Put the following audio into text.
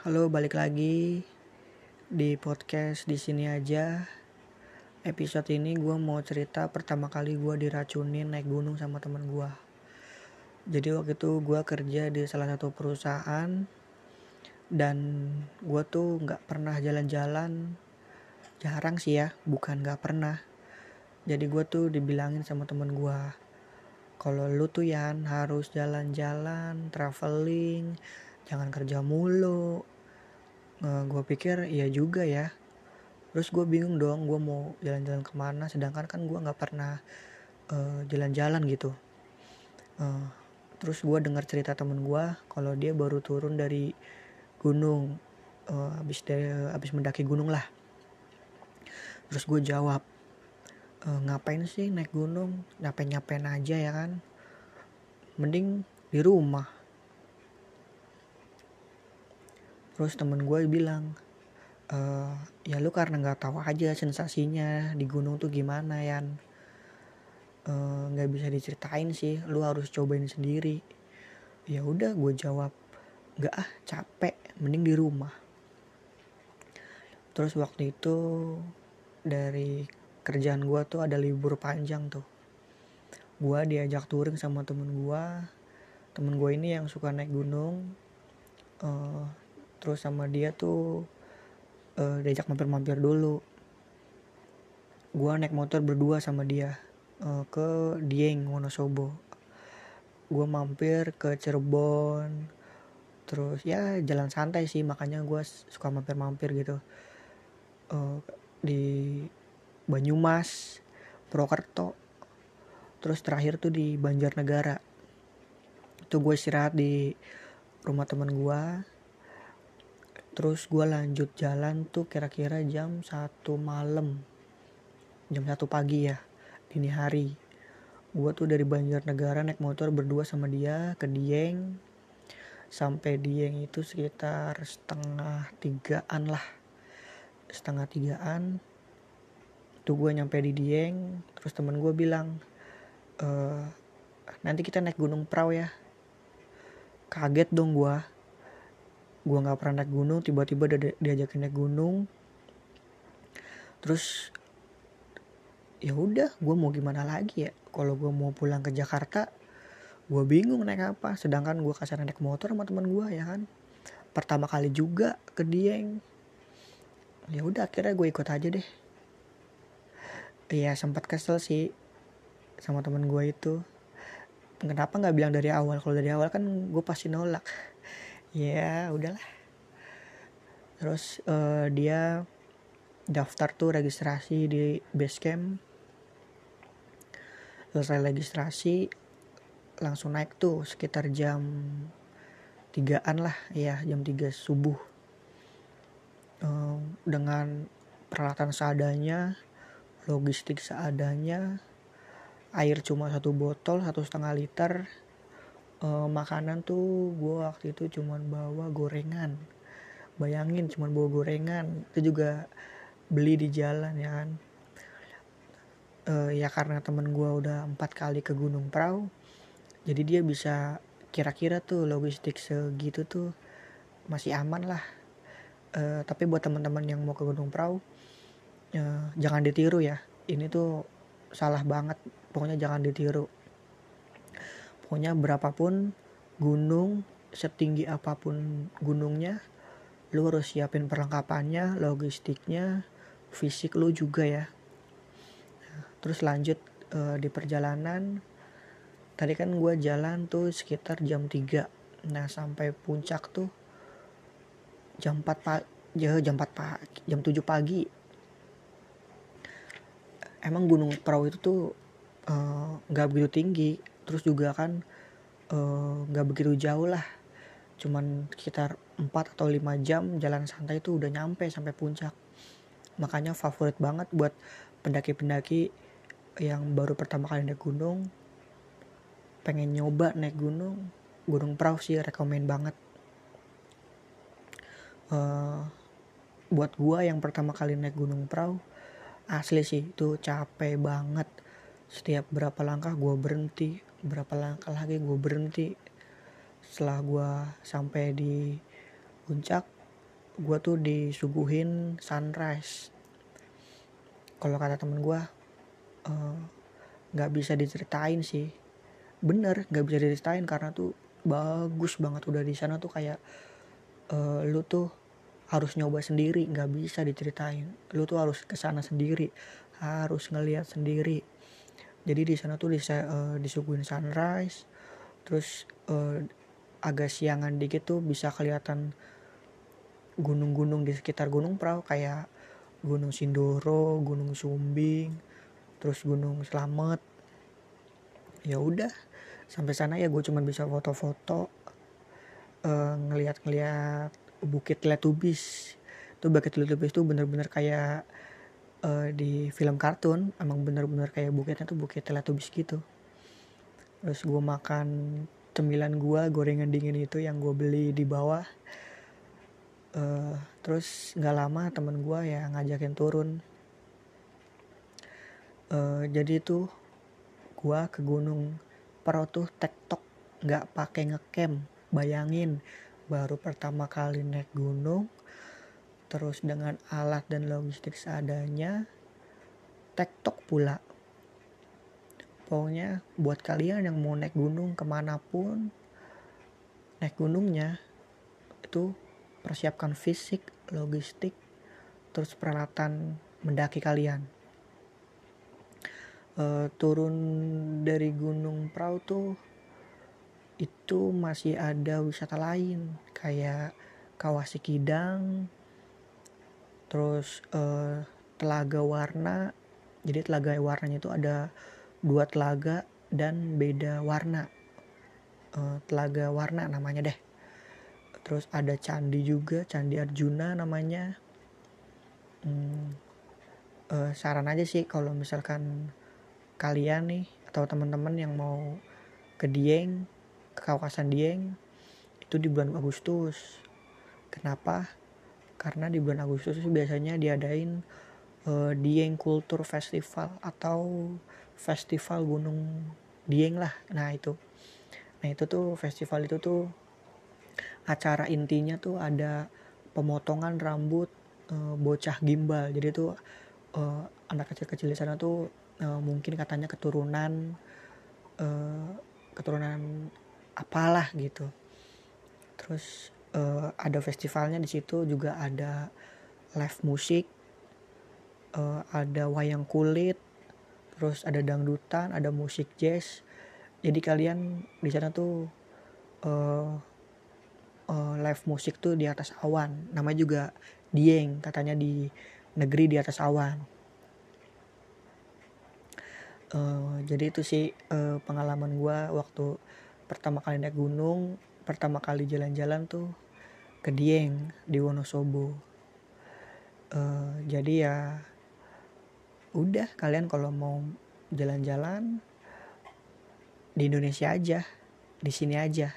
Halo, balik lagi di podcast di sini aja. Episode ini gue mau cerita pertama kali gue diracunin naik gunung sama temen gue. Jadi waktu itu gue kerja di salah satu perusahaan dan gue tuh nggak pernah jalan-jalan. Jarang sih ya, bukan nggak pernah. Jadi gue tuh dibilangin sama temen gue, kalau lu tuh Yan harus jalan-jalan, traveling, jangan kerja mulu. Gue pikir iya juga ya. Terus gue bingung dong, gue mau jalan-jalan ke mana, sedangkan kan gue nggak pernah uh, jalan-jalan gitu. Uh, terus gue dengar cerita temen gue, kalau dia baru turun dari gunung, uh, abis dari, abis mendaki gunung lah. Terus gue jawab, e, ngapain sih naik gunung nyapain nyapain aja ya kan mending di rumah terus temen gue bilang e, ya lu karena nggak tahu aja sensasinya di gunung tuh gimana ya nggak e, bisa diceritain sih lu harus cobain sendiri. Ya udah gue jawab nggak ah capek mending di rumah. Terus waktu itu dari kerjaan gue tuh ada libur panjang tuh. Gue diajak touring sama temen gue temen gue ini yang suka naik gunung uh, terus sama dia tuh uh, diajak mampir-mampir dulu gue naik motor berdua sama dia uh, ke Dieng Wonosobo gue mampir ke Cirebon terus ya jalan santai sih makanya gue suka mampir-mampir gitu uh, di Banyumas, Purwokerto, terus terakhir tuh di Banjarnegara. Itu gue istirahat di rumah teman gue. Terus gue lanjut jalan tuh kira-kira jam satu malam, jam satu pagi ya, dini hari. Gue tuh dari Banjarnegara naik motor berdua sama dia ke Dieng. Sampai Dieng itu sekitar setengah tigaan lah. Setengah tigaan tuh gue nyampe di Dieng terus temen gue bilang e, nanti kita naik gunung perahu ya kaget dong gue gue nggak pernah naik gunung tiba-tiba dia diajakin naik gunung. Terus ya udah gue mau gimana lagi ya? Kalau gue mau pulang ke Jakarta gue bingung naik apa. Sedangkan gue kasar naik motor sama teman gue ya kan? Pertama kali juga ke Dieng. Ya udah akhirnya gue ikut aja deh. Iya sempat kesel sih sama temen gue itu. Kenapa nggak bilang dari awal? Kalau dari awal kan gue pasti nolak ya udahlah. Terus uh, dia daftar tuh registrasi di base camp selesai registrasi langsung naik tuh sekitar jam tigaan lah. Ya jam 3 subuh. Uh, dengan peralatan seadanya logistik seadanya air cuma satu botol satu setengah liter e, makanan tuh gue waktu itu cuma bawa gorengan. Bayangin cuma bawa gorengan. Itu juga beli di jalan ya kan? E, ya karena temen gue udah empat kali ke Gunung Prau jadi dia bisa kira-kira tuh logistik segitu tuh masih aman lah. E, tapi buat teman-teman yang mau ke Gunung Prau ya, jangan ditiru ya. Ini tuh salah banget. Pokoknya jangan ditiru pokoknya berapapun gunung setinggi apa pun gunungnya lu harus siapin perlengkapannya logistiknya fisik lu juga ya. Terus lanjut uh, di perjalanan tadi kan gue jalan tuh sekitar jam 3 nah sampai puncak tuh jam 4 pagi ya jam 4 pagi jam 7 pagi. Emang gunung perahu itu tuh eh, nggak uh, begitu tinggi terus juga kan eh, nggak uh, begitu jauh lah. Cuman sekitar 4 atau 5 jam jalan santai itu udah nyampe sampai puncak. Makanya favorit banget buat pendaki-pendaki yang baru pertama kali naik gunung pengen nyoba naik gunung. Gunung perahu sih rekomen banget. Uh, buat gua yang pertama kali naik gunung perahu asli sih itu capek banget. Setiap berapa langkah gue berhenti berapa langkah lagi gue berhenti. Setelah gue sampai di puncak gue tuh disuguhin sunrise. Kalau kata temen gue uh, nggak bisa diceritain sih. Bener nggak bisa diceritain karena tuh bagus banget udah di sana tuh kayak uh, lu tuh harus nyoba sendiri nggak bisa diceritain. Lu tuh harus ke sana sendiri harus ngelihat sendiri jadi di sana tuh bisa uh, disuguhin sunrise terus uh, agak siangan dikit tuh bisa kelihatan gunung-gunung di sekitar Gunung Prau kayak Gunung Sindoro, Gunung Sumbing, terus Gunung Slamet. Ya udah, sampai sana ya gue cuma bisa foto-foto, uh, ngeliat-ngeliat Bukit Letubis. Tuh Bukit Letubis tuh bener-bener kayak uh, di film kartun, emang bener-bener kayak bukitnya tuh Bukit Letubis gitu. Terus gue makan cemilan gue gorengan dingin itu yang gue beli di bawah. Uh, terus nggak lama temen gue ya ngajakin turun. Uh, jadi tuh gue ke gunung Perahu tuh tektok nggak pakai ngecamp. Bayangin baru pertama kali naik gunung terus dengan alat dan logistik seadanya tektok pula. Pokoknya buat kalian yang mau naik gunung ke mana pun naik gunungnya itu persiapkan fisik logistik terus peralatan mendaki kalian. Uh, turun dari gunung perahu tuh itu masih ada wisata lain kayak kawah Sikidang terus uh, telaga warna jadi telaga warnanya itu ada dua telaga dan beda warna. Uh, telaga warna namanya deh. Terus ada candi juga candi Arjuna namanya. Hmm, uh, saran aja sih kalau misalkan kalian nih atau teman-teman yang mau ke Dieng ke kawasan Dieng itu di bulan Agustus. Kenapa karena di bulan Agustus biasanya diadain uh, Dieng Kultur Festival atau festival Gunung Dieng lah. Nah itu. Nah itu tuh festival itu tuh acara intinya tuh ada pemotongan rambut uh, bocah gimbal. Jadi tuh uh, anak kecil-kecil di sana tuh uh, mungkin katanya keturunan uh, keturunan apalah gitu. Terus uh, ada festivalnya di situ juga ada live musik uh, ada wayang kulit terus ada dangdutan ada musik jazz. Jadi kalian di sana tuh uh, uh, live musik tuh di atas awan. Namanya juga dieng katanya di negeri di atas awan. Uh, jadi itu sih uh, pengalaman gue waktu pertama kali naik gunung pertama kali jalan-jalan tuh ke Dieng di Wonosobo. Uh, jadi ya udah kalian kalau mau jalan-jalan di Indonesia aja di sini aja